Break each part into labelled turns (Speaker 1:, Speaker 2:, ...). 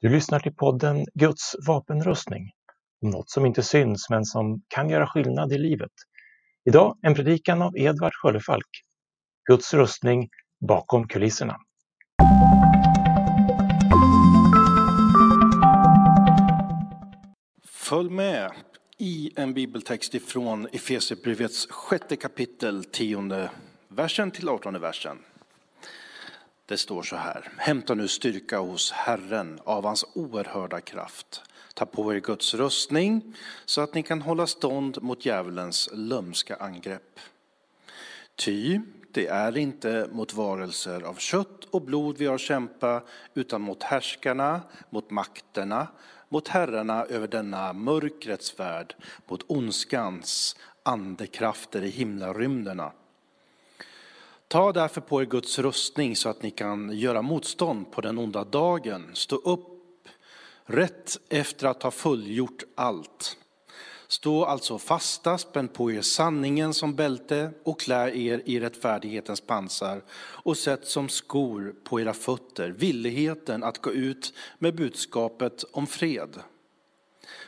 Speaker 1: Du lyssnar till podden Guds vapenrustning, om något som inte syns men som kan göra skillnad i livet. Idag en predikan av Edvard Sköllefalk. Guds rustning bakom kulisserna.
Speaker 2: Följ med i en bibeltext ifrån Efesierbrevets sjätte kapitel, tionde versen till artonde versen. Det står så här. Hämta nu styrka hos Herren av hans oerhörda kraft. Ta på er Guds rustning så att ni kan hålla stånd mot djävulens lömska angrepp. Ty det är inte mot varelser av kött och blod vi har kämpa utan mot härskarna, mot makterna, mot herrarna över denna mörkrets värld, mot ondskans andekrafter i himlarymderna. Ta därför på er Guds rustning så att ni kan göra motstånd på den onda dagen. Stå upp rätt efter att ha fullgjort allt. Stå alltså fasta, spänn på er sanningen som bälte och klä er i rättfärdighetens pansar och sätt som skor på era fötter villigheten att gå ut med budskapet om fred.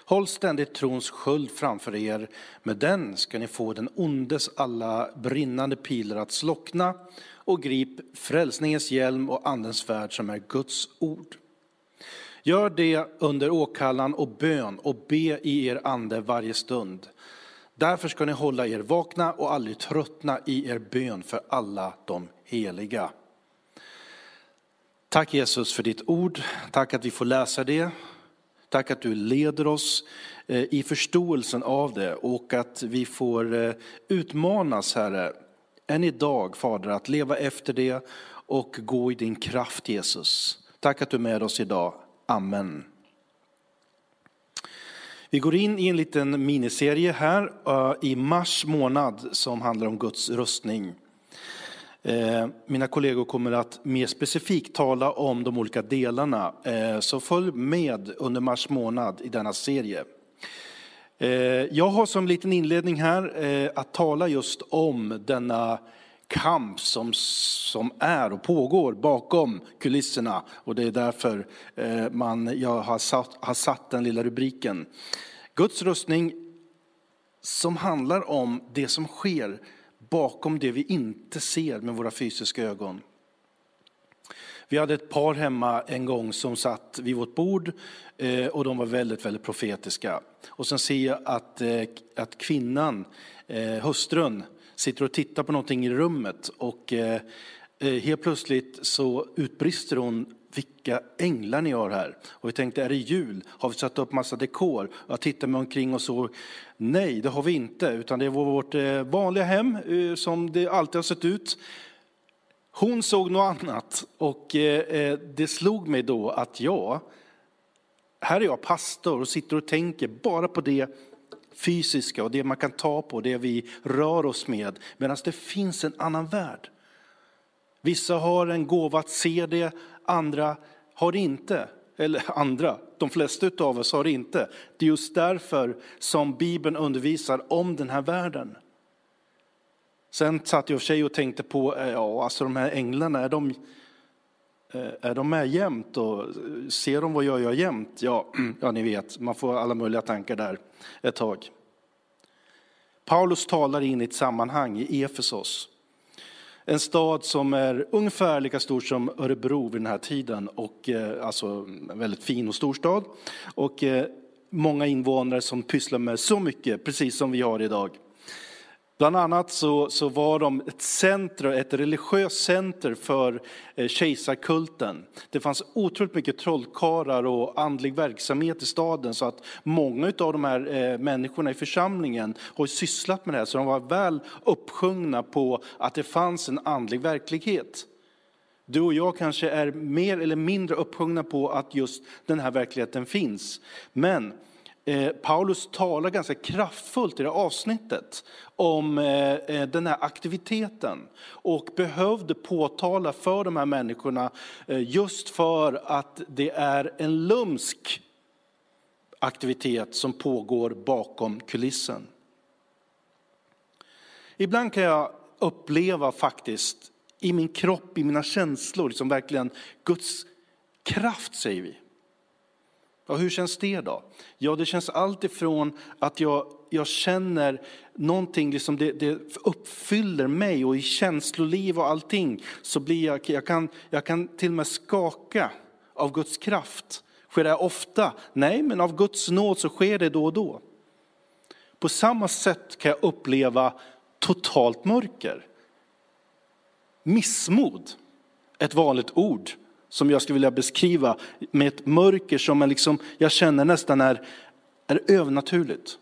Speaker 2: Håll ständigt trons sköld framför er, med den ska ni få den ondes alla brinnande pilar att slockna och grip frälsningens hjälm och andens svärd som är Guds ord. Gör det under åkallan och bön och be i er ande varje stund. Därför ska ni hålla er vakna och aldrig tröttna i er bön för alla de heliga. Tack Jesus för ditt ord. Tack att vi får läsa det. Tack att du leder oss eh, i förståelsen av det och att vi får eh, utmanas, Herre, än idag, Fader, att leva efter det och gå i din kraft, Jesus. Tack att du är med oss idag. Amen. Vi går in i en liten miniserie här eh, i mars månad som handlar om Guds rustning. Eh, mina kollegor kommer att mer specifikt tala om de olika delarna, eh, så följ med under mars månad i denna serie. Eh, jag har som liten inledning här att tala just om denna kamp som, som är och pågår bakom kulisserna. Och det är därför man, jag har satt, har satt den lilla rubriken. Guds rustning som handlar om det som sker bakom det vi inte ser med våra fysiska ögon. Vi hade ett par hemma en gång som satt vid vårt bord eh, och de var väldigt, väldigt profetiska. Och sen ser jag att, eh, att kvinnan, eh, hustrun, sitter och tittar på någonting i rummet och helt plötsligt så utbrister hon vilka änglar ni har här. Och vi tänkte, är det jul? Har vi satt upp massa dekor? Jag tittade mig omkring och så, nej det har vi inte, utan det är vårt eh, vanliga hem eh, som det alltid har sett ut. Hon såg något annat och eh, det slog mig då att jag, här är jag pastor och sitter och tänker bara på det fysiska och det man kan ta på, det vi rör oss med. Medan det finns en annan värld. Vissa har en gåva att se det, andra har inte. Eller andra, de flesta av oss har inte. Det är just därför som Bibeln undervisar om den här världen. Sen satt jag för sig och tänkte på, eh, ja alltså de här änglarna, är de, eh, är de med jämt och ser de vad jag gör jämt? Ja, ja, ni vet, man får alla möjliga tankar där ett tag. Paulus talar in i ett sammanhang i Efesos. En stad som är ungefär lika stor som Örebro vid den här tiden, och, eh, alltså en väldigt fin och stor stad. Och eh, många invånare som pysslar med så mycket, precis som vi har idag. Bland annat så, så var de ett center, ett religiöst center för eh, kejsarkulten. Det fanns otroligt mycket trollkarlar och andlig verksamhet i staden så att många av de här eh, människorna i församlingen har sysslat med det här så de var väl uppsjungna på att det fanns en andlig verklighet. Du och jag kanske är mer eller mindre uppsjungna på att just den här verkligheten finns. Men Eh, Paulus talar ganska kraftfullt i det här avsnittet om eh, eh den här aktiviteten och behövde påtala för de här människorna eh, just för att det är en lumsk aktivitet som pågår bakom kulissen. Ibland kan jag uppleva faktiskt i min kropp, i mina känslor, liksom verkligen Guds kraft säger vi. Ja, hur känns det då? Ja, det känns allt ifrån att jag, jag känner någonting, liksom det, det uppfyller mig och i känsloliv och allting så blir jag, jag kan, jag kan till och med skaka av Guds kraft. Sker det ofta? Nej, men av Guds nåd så sker det då och då. På samma sätt kan jag uppleva totalt mörker. Missmod, ett vanligt ord som jag skulle vilja beskriva med ett mörker som jag, liksom, jag känner nästan är, är övernaturligt.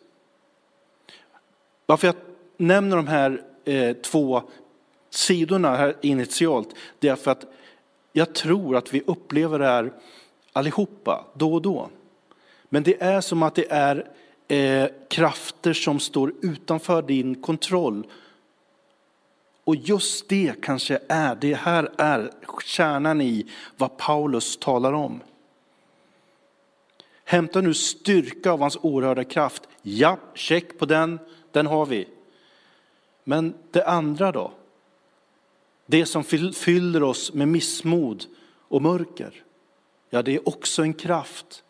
Speaker 2: Varför jag nämner de här eh, två sidorna här initialt, det är för att jag tror att vi upplever det här allihopa, då och då. Men det är som att det är eh, krafter som står utanför din kontroll. Och just det kanske är, det här är kärnan i vad Paulus talar om. Hämta nu styrka av hans oerhörda kraft. Ja, check på den, den har vi. Men det andra då? Det som fyller oss med missmod och mörker. Ja, det är också en kraft.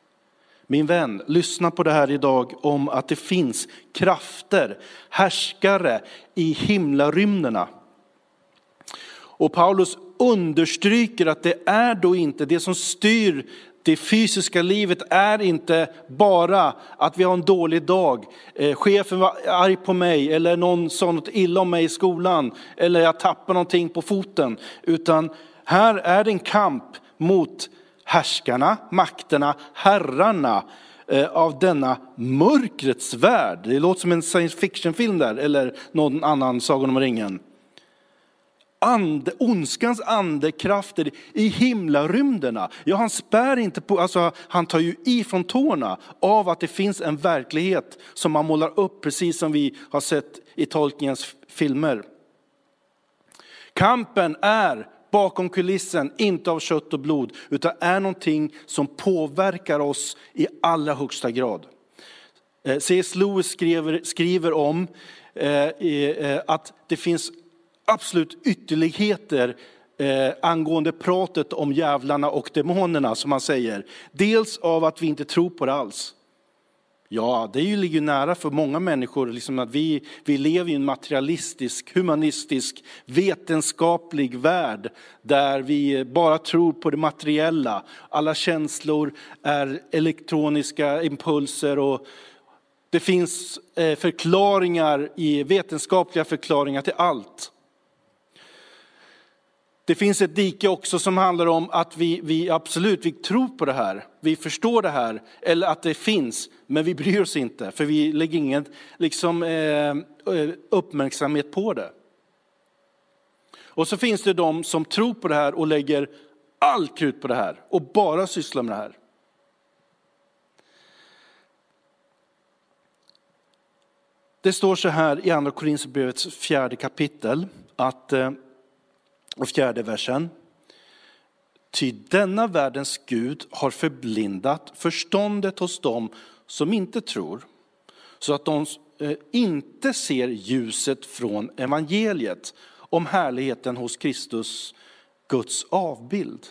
Speaker 2: Min vän, lyssna på det här idag om att det finns krafter, härskare i himlarymderna. Och Paulus understryker att det är då inte det som styr det fysiska livet är inte bara att vi har en dålig dag, eh, chefen var arg på mig eller någon sa något illa om mig i skolan eller jag tappar någonting på foten. Utan här är det en kamp mot härskarna, makterna, herrarna eh, av denna mörkrets värld. Det låter som en science fiction-film där, eller någon annan Sagan om ringen. Ande, ondskans andekrafter i himlarymderna. Ja, han spär inte på, alltså han tar ju i från tårna av att det finns en verklighet som man målar upp precis som vi har sett i Tolkiens filmer. Kampen är bakom kulissen, inte av kött och blod, utan är någonting som påverkar oss i allra högsta grad. Eh, C.S. Lewis skriver, skriver om eh, eh, att det finns absolut ytterligheter eh, angående pratet om djävlarna och demonerna som man säger. Dels av att vi inte tror på det alls. Ja, det ligger ju nära för många människor, liksom att vi, vi lever i en materialistisk, humanistisk, vetenskaplig värld där vi bara tror på det materiella. Alla känslor är elektroniska impulser och det finns eh, förklaringar, förklaringar, vetenskapliga förklaringar till allt. Det finns ett dike också som handlar om att vi, vi absolut vi tror på det här, vi förstår det här, eller att det finns, men vi bryr oss inte, för vi lägger ingen liksom, eh, eh uppmärksamhet på det. Och så finns det de som tror på det här och lägger all krut på det här och bara sysslar med det här. Det står så här i Andra Korinthierbrevets fjärde kapitel att eh, och fjärde versen. Ty denna världens Gud har förblindat förståndet hos dem som inte tror, så att de eh, inte ser ljuset från evangeliet om härligheten hos Kristus, Guds avbild.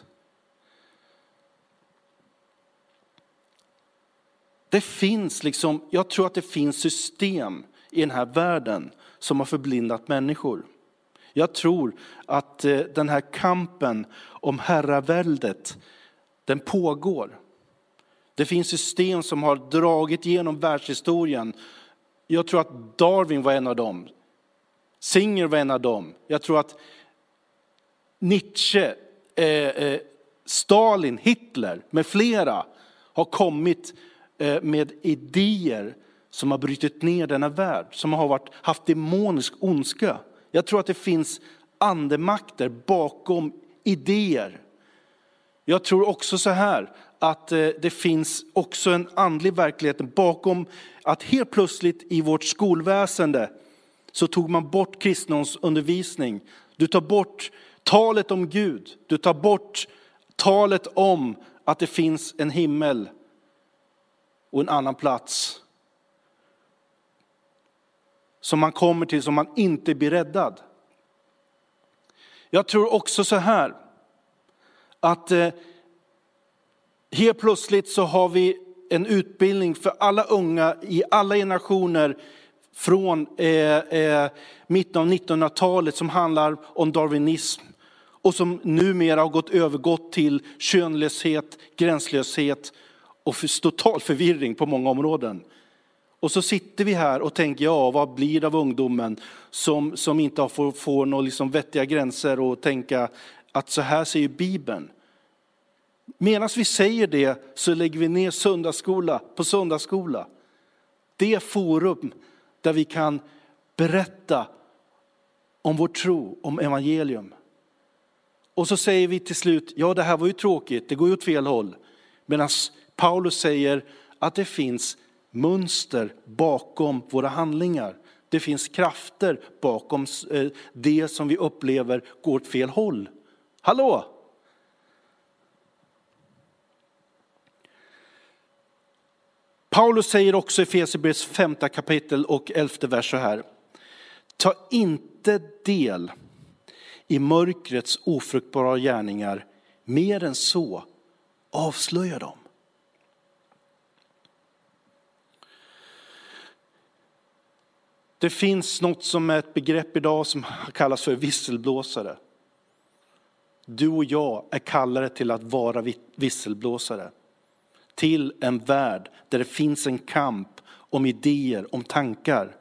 Speaker 2: Det finns liksom, jag tror att det finns system i den här världen som har förblindat människor. Jag tror att eh, den här kampen om herraväldet, den pågår. Det finns system som har dragit genom världshistorien. Jag tror att Darwin var en av dem. Singer var en av dem. Jag tror att Nietzsche, eh, eh, Stalin, Hitler med flera har kommit eh, med idéer som har brutit ner denna värld, som har varit, haft demonisk ondska. Jag tror att det finns andemakter bakom idéer. Jag tror också så här att eh, det finns också en andlig verklighet bakom att helt plötsligt i vårt skolväsende så tog man bort kristendomsundervisning. Du tar bort talet om Gud. Du tar bort talet om att det finns en himmel och en annan plats som man kommer till som man inte blir räddad. Jag tror också så här att eh, helt plötsligt så har vi en utbildning för alla unga i alla generationer från eh, eh, mitten av 1900-talet som handlar om darwinism och som numera har gått övergått till könlöshet, gränslöshet och för, total förvirring på många områden. Och så sitter vi här och tänker, ja vad blir det av ungdomen som, som inte får, får några liksom vettiga gränser och tänka att så här säger Bibeln. Medan vi säger det så lägger vi ner söndagsskola på söndagsskola. Det forum där vi kan berätta om vår tro, om evangelium. Och så säger vi till slut, ja det här var ju tråkigt, det går ju åt fel håll. Medan Paulus säger att det finns mönster bakom våra handlingar. Det finns krafter bakom eh, det som vi upplever går åt fel håll. Hallå! Paulus säger också i Efesierbrevets femte kapitel och elfte vers så här. Ta inte del i mörkrets ofruktbara gärningar, mer än så, avslöja dem. Det finns något som är ett begrepp idag som kallas för visselblåsare. Du och jag är kallade till att vara visselblåsare. Till en värld där det finns en kamp om idéer, om tankar.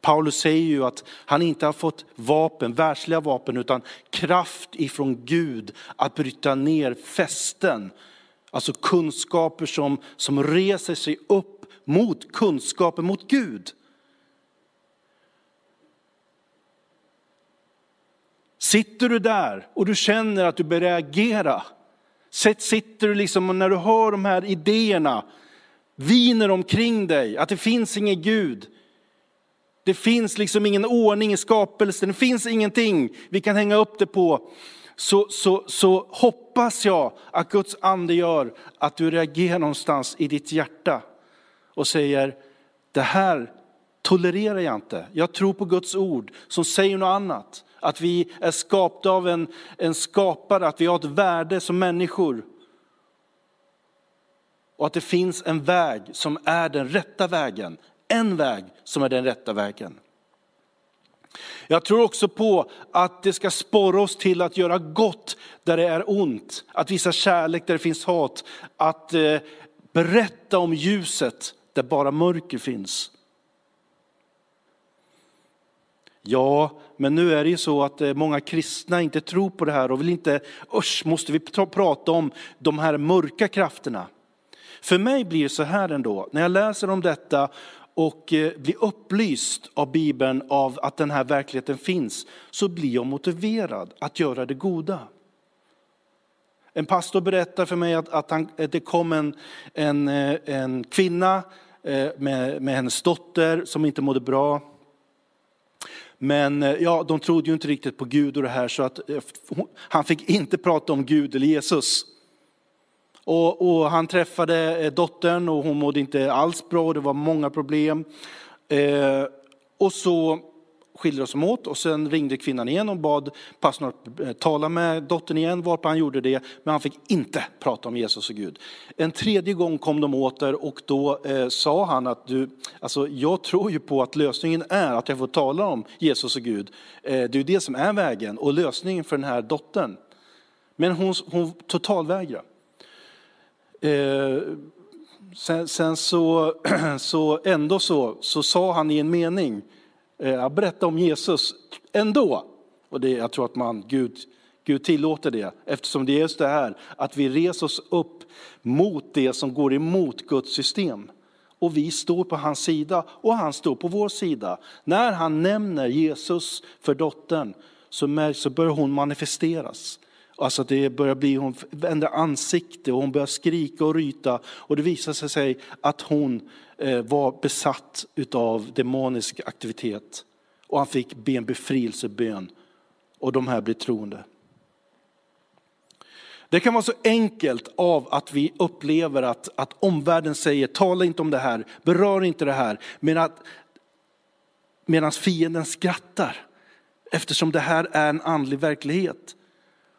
Speaker 2: Paulus säger ju att han inte har fått vapen, världsliga vapen, utan kraft ifrån Gud att bryta ner fästen. Alltså kunskaper som, som reser sig upp mot kunskapen mot Gud. Sitter du där och du känner att du börjar reagera, sitter du liksom när du hör de här idéerna, viner omkring dig, att det finns ingen Gud. Det finns liksom ingen ordning i skapelsen, det finns ingenting vi kan hänga upp det på. Så, så, så hoppas jag att Guds ande gör att du reagerar någonstans i ditt hjärta och säger, det här tolererar jag inte. Jag tror på Guds ord som säger något annat att vi är skapta av en, en skapare, att vi har ett värde som människor. Och att det finns en väg som är den rätta vägen. En väg som är den rätta vägen. Jag tror också på att det ska sporra oss till att göra gott där det är ont, att visa kärlek där det finns hat, att eh, berätta om ljuset där bara mörker finns. Ja, men nu är det ju så att eh, många kristna inte tror på det här och vill inte, usch, måste vi prata om de här mörka krafterna? För mig blir det så här ändå, när jag läser om detta och eh, blir upplyst av Bibeln av att den här verkligheten finns, så blir jag motiverad att göra det goda. En pastor berättar för mig att, att, han, att det kom en, en, eh, en kvinna med, med hennes dotter som inte mådde bra. Men eh, ja, de trodde ju inte riktigt på Gud och det här så att eh, han fick inte prata om Gud eller Jesus. Och, och han träffade eh, dottern och hon mådde inte alls bra och det var många problem. Eh, och så skiljer oss åt och sen ringde kvinnan igen och bad pastorn att eh, tala med dottern igen, varpå han gjorde det. Men han fick inte prata om Jesus och Gud. En tredje gång kom de åter och då eh, sa han att du, alltså jag tror ju på att lösningen är att jag får tala om Jesus och Gud. Eh, det är ju det som är vägen och lösningen för den här dottern. Men hon, hon totalvägrade. Eh, sen, sen så, så ändå så, så sa han i en mening Eh, att berätta om Jesus ändå. Och det, jag tror att man, Gud, Gud tillåter det, eftersom det är just det här att vi reser oss upp mot det som går emot Guds system. Och vi står på hans sida och han står på vår sida. När han nämner Jesus för dottern så, märks, så börjar hon manifesteras. Alltså det börjar bli, hon ändrar ansikte och hon börjar skrika och ryta. Och det visar sig att hon eh, var besatt av demonisk aktivitet. Och han fick be en befrielsebön. Och de här blir troende. Det kan vara så enkelt av att vi upplever att, att omvärlden säger, tala inte om det här, berör inte det här. Medan fienden skrattar, eftersom det här är en andlig verklighet.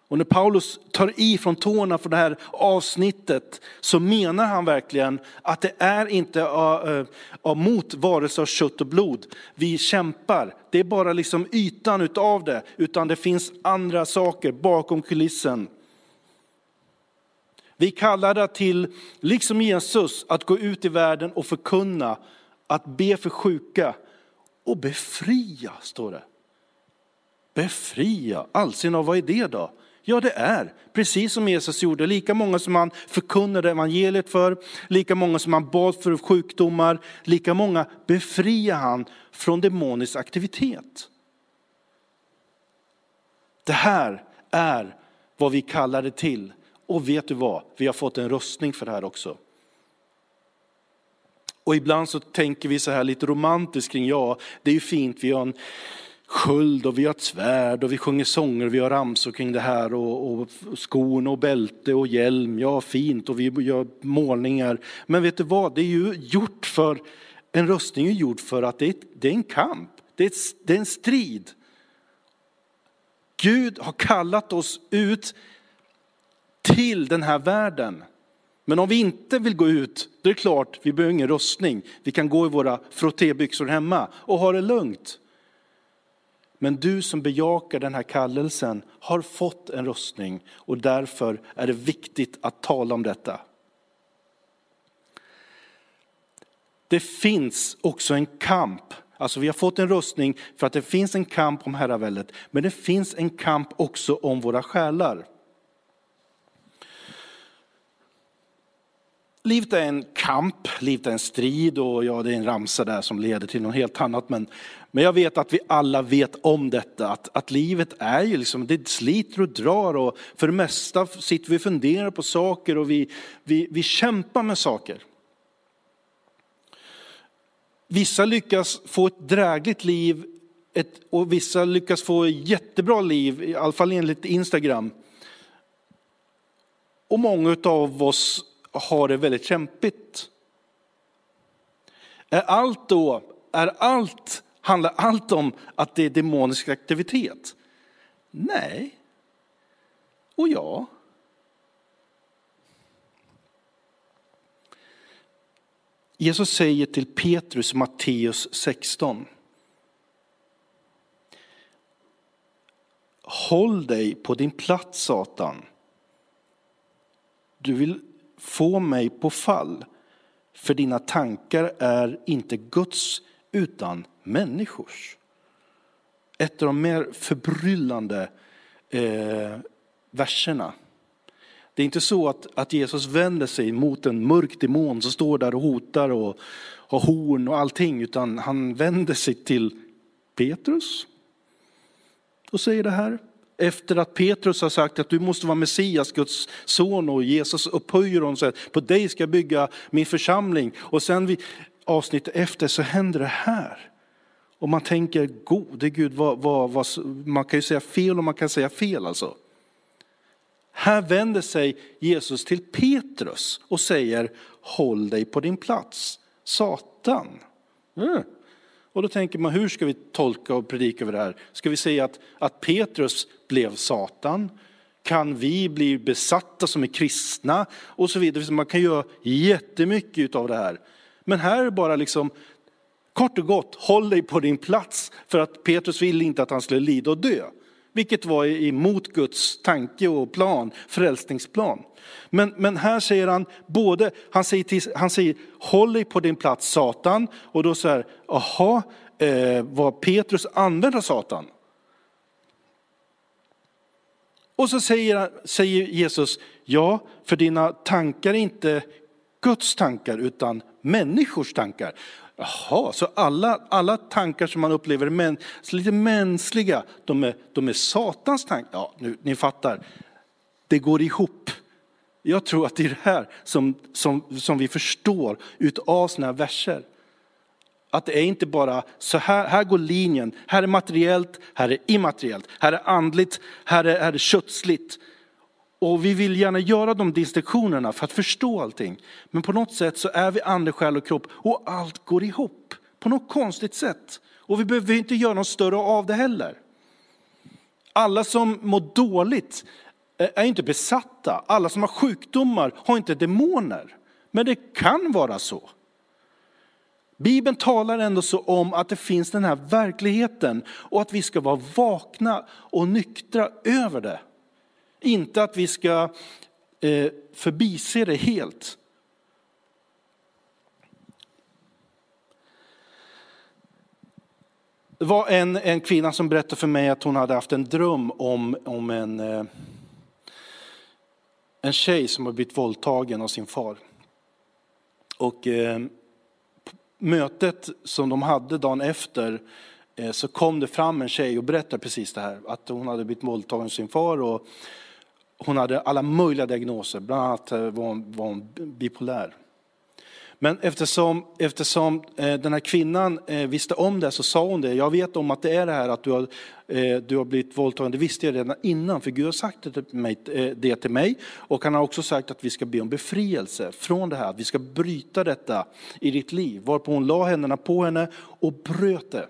Speaker 2: Och när Paulus tar i från tårna för det här avsnittet så menar han verkligen att det är inte eh, eh, mot varelser av kött och blod vi kämpar. Det är bara liksom ytan utav det, utan det finns andra saker bakom kulissen. Vi kallar det till, liksom Jesus, att gå ut i världen och förkunna, att be för sjuka och befria, står det. Befria, allsina, vad är det då? Ja, det är precis som Jesus gjorde. Lika många som han förkunnade evangeliet för, lika många som han bad för sjukdomar, lika många befriar han från demonisk aktivitet. Det här är vad vi kallar det till. Och vet du vad? Vi har fått en röstning för det här också. Och ibland så tänker vi så här lite romantiskt kring, ja, det är ju fint, vi har en sköld och vi har ett svärd och vi sjunger sånger, vi har ramsor kring det här och, och skon och bälte och hjälm, ja fint och vi gör målningar. Men vet du vad, det är ju gjort för, en röstning är gjord för att det är, det är en kamp, det är, ett, det är en strid. Gud har kallat oss ut till den här världen. Men om vi inte vill gå ut, då är det klart, vi behöver ingen röstning. Vi kan gå i våra frottébyxor hemma och ha det lugnt. Men du som bejakar den här kallelsen har fått en röstning och därför är det viktigt att tala om detta. Det finns också en kamp. Alltså vi har fått en röstning för att det finns en kamp om herraväldet, men det finns en kamp också om våra själar. Livet är en kamp, livet är en strid och ja, det är en ramsa där som leder till något helt annat. Men, men jag vet att vi alla vet om detta, att, att livet är ju liksom, det sliter och drar och för det mesta sitter vi och funderar på saker och vi, vi, vi kämpar med saker. Vissa lyckas få ett drägligt liv ett, och vissa lyckas få ett jättebra liv, i alla fall enligt Instagram. Och många av oss har det väldigt kämpigt. Är allt då, är allt, handlar allt om att det är demonisk aktivitet? Nej. Och ja. Jesus säger till Petrus Matteus 16. Håll dig på din plats Satan. Du vill få mig på fall. För dina tankar är inte Guds utan människors. Ett av de mer förbryllande eh, verserna. Det är inte så att, att Jesus vänder sig mot en mörk demon som står där och hotar och har horn och allting, utan han vänder sig till Petrus och säger det här efter att Petrus har sagt att du måste vara Messias, Guds son och Jesus upphöjer honom så på dig ska jag bygga min församling. Och sen vid avsnittet efter så händer det här. Och man tänker, gode Gud, vad, vad, vad, man kan ju säga fel och man kan säga fel alltså. Här vänder sig Jesus till Petrus och säger, håll dig på din plats, Satan. Mm. Och då tänker man, hur ska vi tolka och predika över det här? Ska vi säga att, att Petrus blev Satan? Kan vi bli besatta som är kristna? Och så vidare. Man kan göra jättemycket av det här. Men här är det bara liksom, kort och gott, håll dig på din plats. För att Petrus ville inte att han skulle lida och dö. Vilket var emot Guds tanke och plan, frälsningsplan. Men, men här säger han både, han säger, till, han säger håll dig på din plats Satan. Och då så här, jaha, eh, vad Petrus använder Satan. Och så säger, säger Jesus, ja, för dina tankar är inte Guds tankar utan människors tankar. Jaha, så alla, alla tankar som man upplever men, lite mänskliga, de är, de är Satans tankar? Ja, nu, ni fattar. Det går ihop. Jag tror att det är det här som, som, som vi förstår utav sådana här verser. Att det är inte bara så här, här går linjen, här är materiellt, här är immateriellt, här är andligt, här är, här är kötsligt. Och vi vill gärna göra de distinktionerna för att förstå allting. Men på något sätt så är vi ande, själ och kropp och allt går ihop på något konstigt sätt. Och vi behöver inte göra något större av det heller. Alla som mår dåligt eh, är inte besatta. Alla som har sjukdomar har inte demoner. Men det kan vara så. Bibeln talar ändå så om att det finns den här verkligheten och att vi ska vara vakna och nyktra över det. Inte att vi ska eh, förbise det helt. Det var en, en kvinna som berättade för mig att hon hade haft en dröm om, om en, eh, en tjej som har blivit våldtagen av sin far. Och eh, mötet som de hade dagen efter eh, så kom det fram en tjej och berättade precis det här. Att hon hade blivit våldtagen av sin far och hon hade alla möjliga diagnoser, bland annat eh, var hon, var hon bipolär. Men eftersom, eftersom eh, den här kvinnan eh, visste om det så sa hon det. Jag vet om att det är det här att du har, du har blivit våldtagen. Det visste jag redan innan för Gud har sagt det till, mig, det till mig. Och han har också sagt att vi ska be om befrielse från det här. Att vi ska bryta detta i ditt liv. Varpå hon la händerna på henne och bröt det.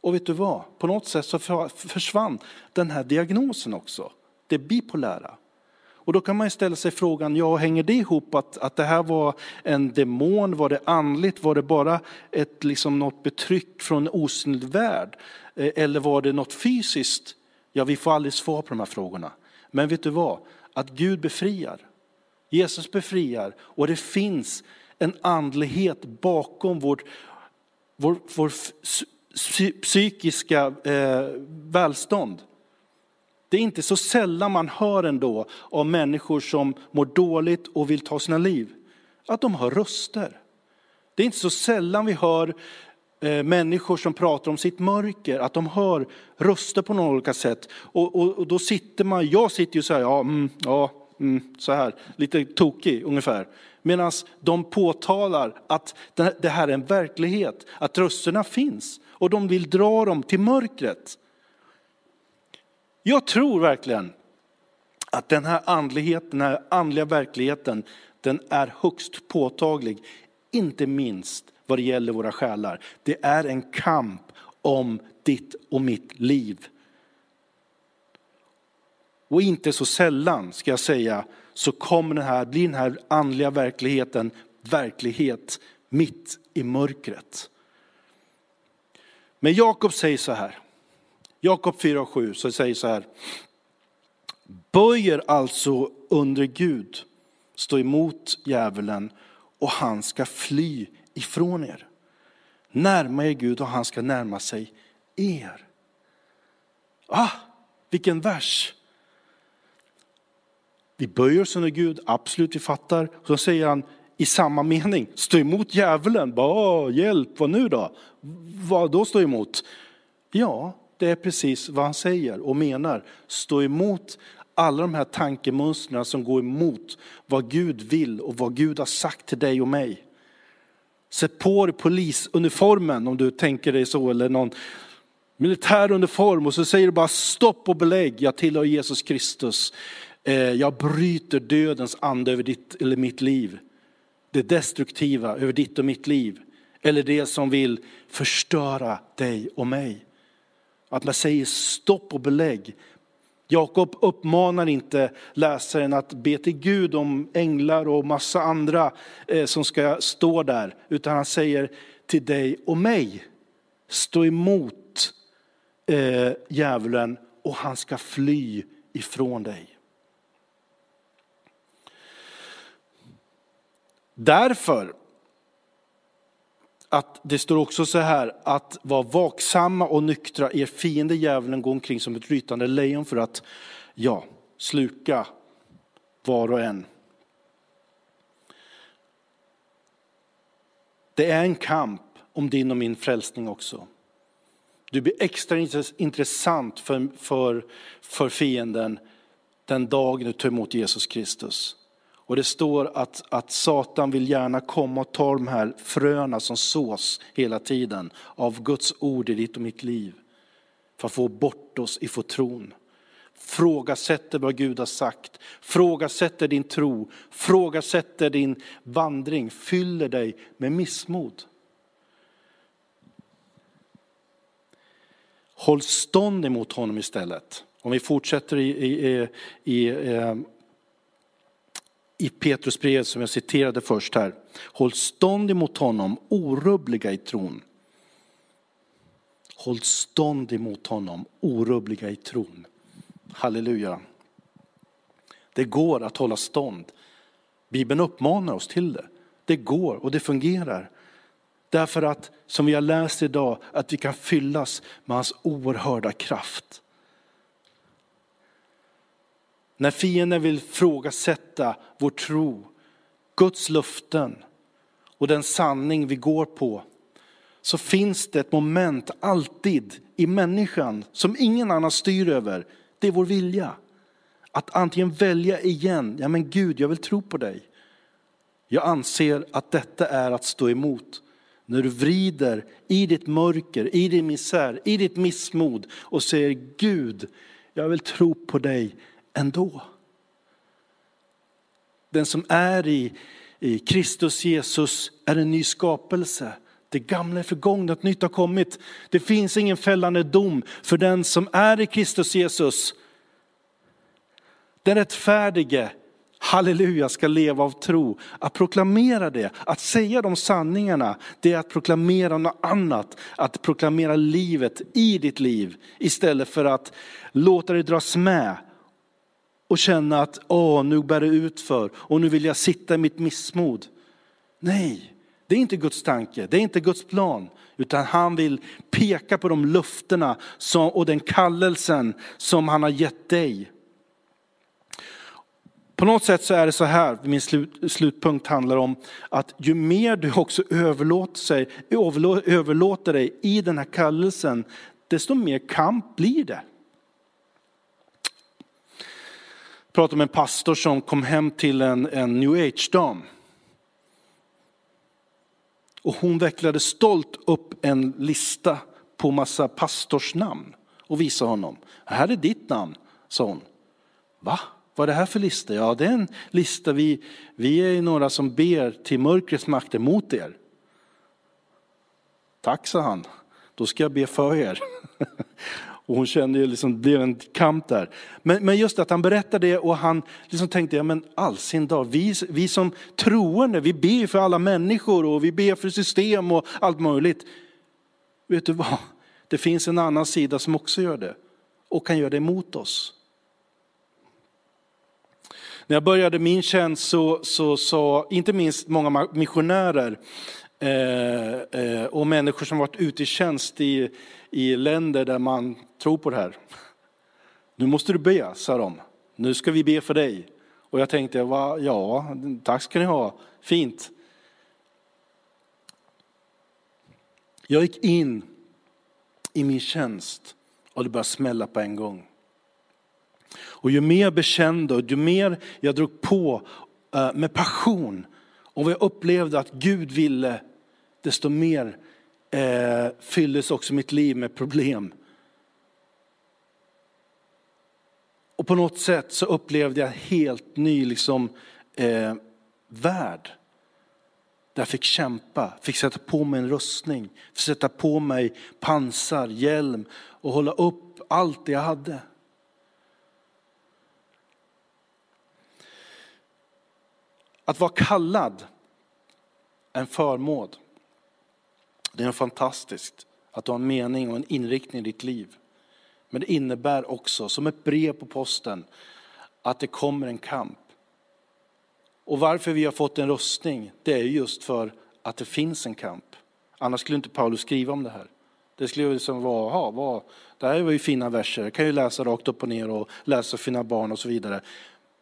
Speaker 2: Och vet du vad? På något sätt så försvann den här diagnosen också. Det bipolära. Och då kan man ställa sig frågan, ja hänger det ihop att, att det här var en demon, var det andligt, var det bara ett, liksom något betryck från en osynlig värld? Eh, eller var det något fysiskt? Ja, vi får aldrig svar på de här frågorna. Men vet du vad? Att Gud befriar. Jesus befriar och det finns en andlighet bakom vårt, vår, vår psykiska eh, välstånd. Det är inte så sällan man hör ändå av människor som mår dåligt och vill ta sina liv, att de har röster. Det är inte så sällan vi hör eh, människor som pratar om sitt mörker, att de hör röster på något olika sätt. Och, och, och, då sitter man, jag sitter ju så här, ja, mm, ja mm, så här, lite tokig ungefär. Medan de påtalar att det här är en verklighet, att rösterna finns. Och de vill dra dem till mörkret. Jag tror verkligen att den här andligheten, den här andliga verkligheten, den är högst påtaglig. Inte minst vad det gäller våra själar. Det är en kamp om ditt och mitt liv. Och inte så sällan, ska jag säga, så kommer den här, blir den här andliga verkligheten verklighet mitt i mörkret. Men Jakob säger så här, Jakob 4 och 7 så säger så här. Böjer alltså under Gud, stå emot djävulen och han ska fly ifrån er. Närma er Gud och han ska närma sig er. Ah, vilken vers! Vi böjer oss under Gud, absolut vi fattar. Så säger han i samma mening, stå emot djävulen. Bara, hjälp, vad nu då? Vad då stå emot? Ja, det är precis vad han säger och menar. Stå emot alla de här tankemönstren som går emot vad Gud vill och vad Gud har sagt till dig och mig. Sätt på dig polisuniformen om du tänker dig så, eller någon militär uniform och så säger du bara stopp och belägg, jag tillhör Jesus Kristus. Eh, jag bryter dödens ande över ditt eller mitt liv. Det destruktiva över ditt och mitt liv. Eller det som vill förstöra dig och mig. Att man säger stopp och belägg. Jakob uppmanar inte läsaren att be till Gud om änglar och massa andra eh, som ska stå där, utan han säger till dig och mig, stå emot eh, djävulen och han ska fly ifrån dig. Därför att det står också så här att vara vaksamma och nyktra. Er fiende djävulen går omkring som ett rytande lejon för att ja, sluka var och en. Det är en kamp om din och min frälsning också. Du blir extra intressant för, för, för fienden den dag du tar emot Jesus Kristus. Och det står att, att Satan vill gärna komma och ta de här fröna som sås hela tiden av Guds ord i ditt och mitt liv. För att få bort oss ifrån tron. Frågasätter vad Gud har sagt, frågasätter din tro, frågasätter din vandring, fyller dig med missmod. Håll stånd emot honom istället Om vi fortsätter i, i, i, i eh, i Petrusbrevet som jag citerade först här. Håll stånd emot honom, orubbliga i tron. Håll stånd emot honom, orubbliga i tron. Halleluja. Det går att hålla stånd. Bibeln uppmanar oss till det. Det går och det fungerar. Därför att, som vi har läst idag, att vi kan fyllas med hans oerhörda kraft. När fienden vill frågasätta vår tro, Guds löften och den sanning vi går på, så finns det ett moment alltid i människan som ingen annan styr över. Det är vår vilja. Att antingen välja igen, ja men Gud jag vill tro på dig. Jag anser att detta är att stå emot. När du vrider i ditt mörker, i din misär, i ditt missmod och säger Gud, jag vill tro på dig ändå. Den som är i, i Kristus Jesus är en ny skapelse. Det gamla är förgånget, något nytt har kommit. Det finns ingen fällande dom för den som är i Kristus Jesus. Den rättfärdige, halleluja, ska leva av tro. Att proklamera det, att säga de sanningarna, det är att proklamera något annat. Att proklamera livet i ditt liv istället för att låta det dras med och känna att åh, nu bär det ut för och nu vill jag sitta i mitt missmod. Nej, det är inte Guds tanke, det är inte Guds plan, utan han vill peka på de löftena som, och den kallelsen som han har gett dig. På något sätt så är det så här, min slut, slutpunkt handlar om att ju mer du också överlåter, sig, överlåter dig i den här kallelsen, desto mer kamp blir det. Jag pratade med en pastor som kom hem till en, en new age-dam. Och hon vecklade stolt upp en lista på massa pastorsnamn och visade honom. Här är ditt namn, sa hon. Va? Vad är det här för lista? Ja, det är en lista, vi, vi är några som ber till mörkrets makter mot er. Tack, sa han. Då ska jag be för er. Och hon kände ju liksom, det blev en kamp där. Men, men just att han berättade det och han liksom tänkte, ja men all sin dag, vi, vi som troende, vi ber för alla människor och vi ber för system och allt möjligt. Vet du vad? Det finns en annan sida som också gör det och kan göra det mot oss. När jag började min tjänst så sa inte minst många missionärer eh, eh, och människor som varit ute i tjänst i, i länder där man tror på det här. Nu måste du be, sa de. Nu ska vi be för dig. Och jag tänkte, va, ja, tack ska ni ha, fint. Jag gick in i min tjänst och det började smälla på en gång. Och ju mer jag bekände och ju mer jag drog på eh, med passion och vad jag upplevde att Gud ville, desto mer eh, fylldes också mitt liv med problem. Och på något sätt så upplevde jag en helt ny liksom, eh, värld. Där jag fick kämpa, fick sätta på mig en rustning, fick sätta på mig pansar, hjälm och hålla upp allt det jag hade. Att vara kallad är en förmåd det är fantastiskt att du har en mening och en inriktning i ditt liv. Men det innebär också, som ett brev på posten, att det kommer en kamp. Och varför vi har fått en rustning, det är just för att det finns en kamp. Annars skulle inte Paulus skriva om det här. Det skulle ju liksom vara, aha, vad, det här var ju fina verser, jag kan ju läsa rakt upp och ner och läsa för fina barn och så vidare.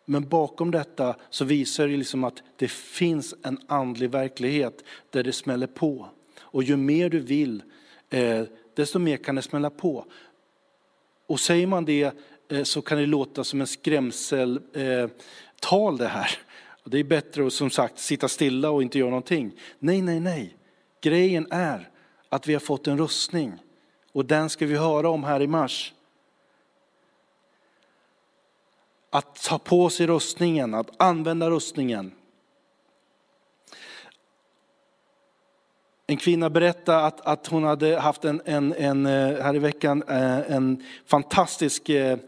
Speaker 2: Men bakom detta så visar det liksom att det finns en andlig verklighet där det smäller på. Och ju mer du vill, eh, desto mer kan det smälla på. Och säger man det eh, så kan det låta som en skrämseltal eh, det här. Det är bättre att som sagt sitta stilla och inte göra någonting. Nej, nej, nej. Grejen är att vi har fått en rustning och den ska vi höra om här i mars. Att ta på sig rustningen, att använda rustningen. En kvinna berättade att, att hon hade haft en, en, en, eh, här i veckan eh, en fantastisk, eh,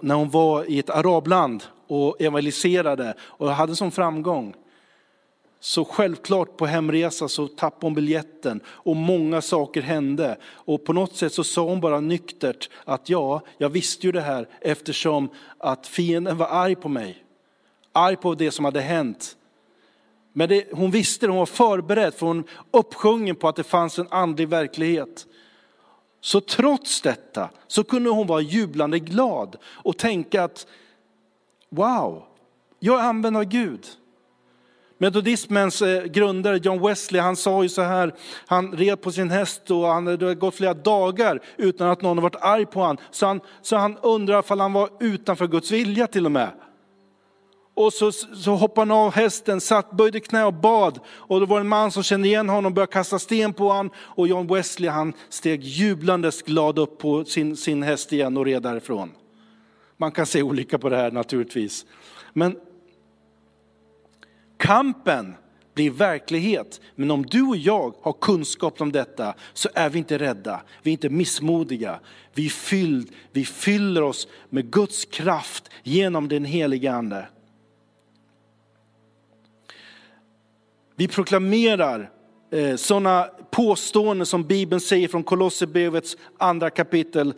Speaker 2: när hon var i ett arabland och evangeliserade och hade sån framgång. Så självklart på hemresa så tappade hon biljetten och många saker hände. Och på något sätt så sa hon bara nyktert att ja, jag visste ju det här eftersom att fienden var arg på mig. Arg på det som hade hänt. Men det, hon visste det, hon var förberedd för hon uppsjungen på att det fanns en andlig verklighet. Så trots detta så kunde hon vara jublande glad och tänka att wow, jag är använd av Gud. Metodismens eh, grundare John Wesley, han sa ju så här, han red på sin häst och han hade gått flera dagar utan att någon varit arg på honom. Så han, så han undrar om han var utanför Guds vilja till och med. Och så, så hoppade han av hästen, satt, böjde knä och bad. Och då var det en man som kände igen honom och började kasta sten på honom. Och John Wesley han steg jublandes glad upp på sin, sin häst igen och red därifrån. Man kan se olika på det här naturligtvis. Men kampen blir verklighet. Men om du och jag har kunskap om detta så är vi inte rädda, vi är inte missmodiga. Vi, fyll, vi fyller oss med Guds kraft genom den heliga Ande. Proklamerar eh, sådana påståenden som Bibeln säger från Kolosserbrevets andra kapitel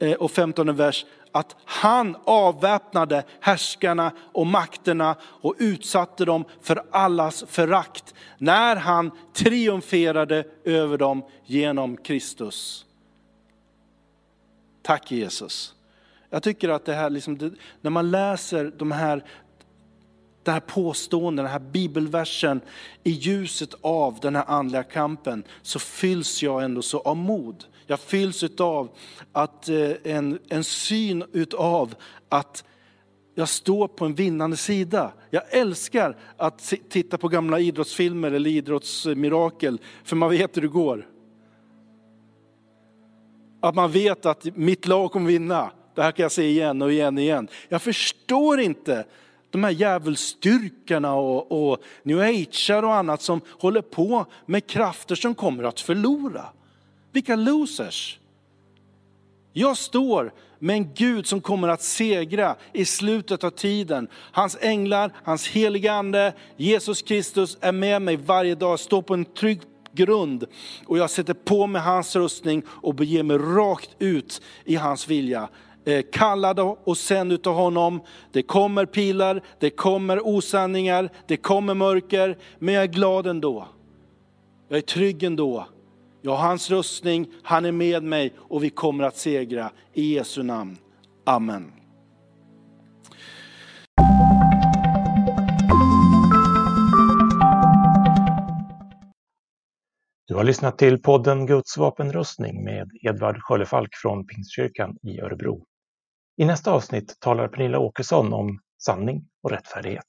Speaker 2: eh, och 15 vers. Att han avväpnade härskarna och makterna och utsatte dem för allas förakt. När han triumferade över dem genom Kristus. Tack Jesus. Jag tycker att det här, liksom, när man läser de här det här påståendet, den här bibelversen i ljuset av den här andliga kampen så fylls jag ändå så av mod. Jag fylls av att, eh, en, en syn utav att jag står på en vinnande sida. Jag älskar att titta på gamla idrottsfilmer eller idrottsmirakel, för man vet hur det går. Att man vet att mitt lag kommer vinna. Det här kan jag se igen och igen och igen. Jag förstår inte de här djävulsstyrkorna och, och new age och annat som håller på med krafter som kommer att förlora. Vilka losers! Jag står med en Gud som kommer att segra i slutet av tiden. Hans änglar, hans heliga ande, Jesus Kristus är med mig varje dag, står på en trygg grund. Och jag sätter på mig hans rustning och beger mig rakt ut i hans vilja. Eh, kallade kallad och sänd utav honom. Det kommer pilar, det kommer osanningar, det kommer mörker, men jag är glad ändå. Jag är trygg ändå. Jag har hans rustning, han är med mig och vi kommer att segra. I Jesu namn. Amen.
Speaker 1: Du har lyssnat till podden Guds vapenrustning med Edvard Sköllefalk från Pingstkyrkan i Örebro. I nästa avsnitt talar Pernilla Åkesson om sanning och rättfärdighet.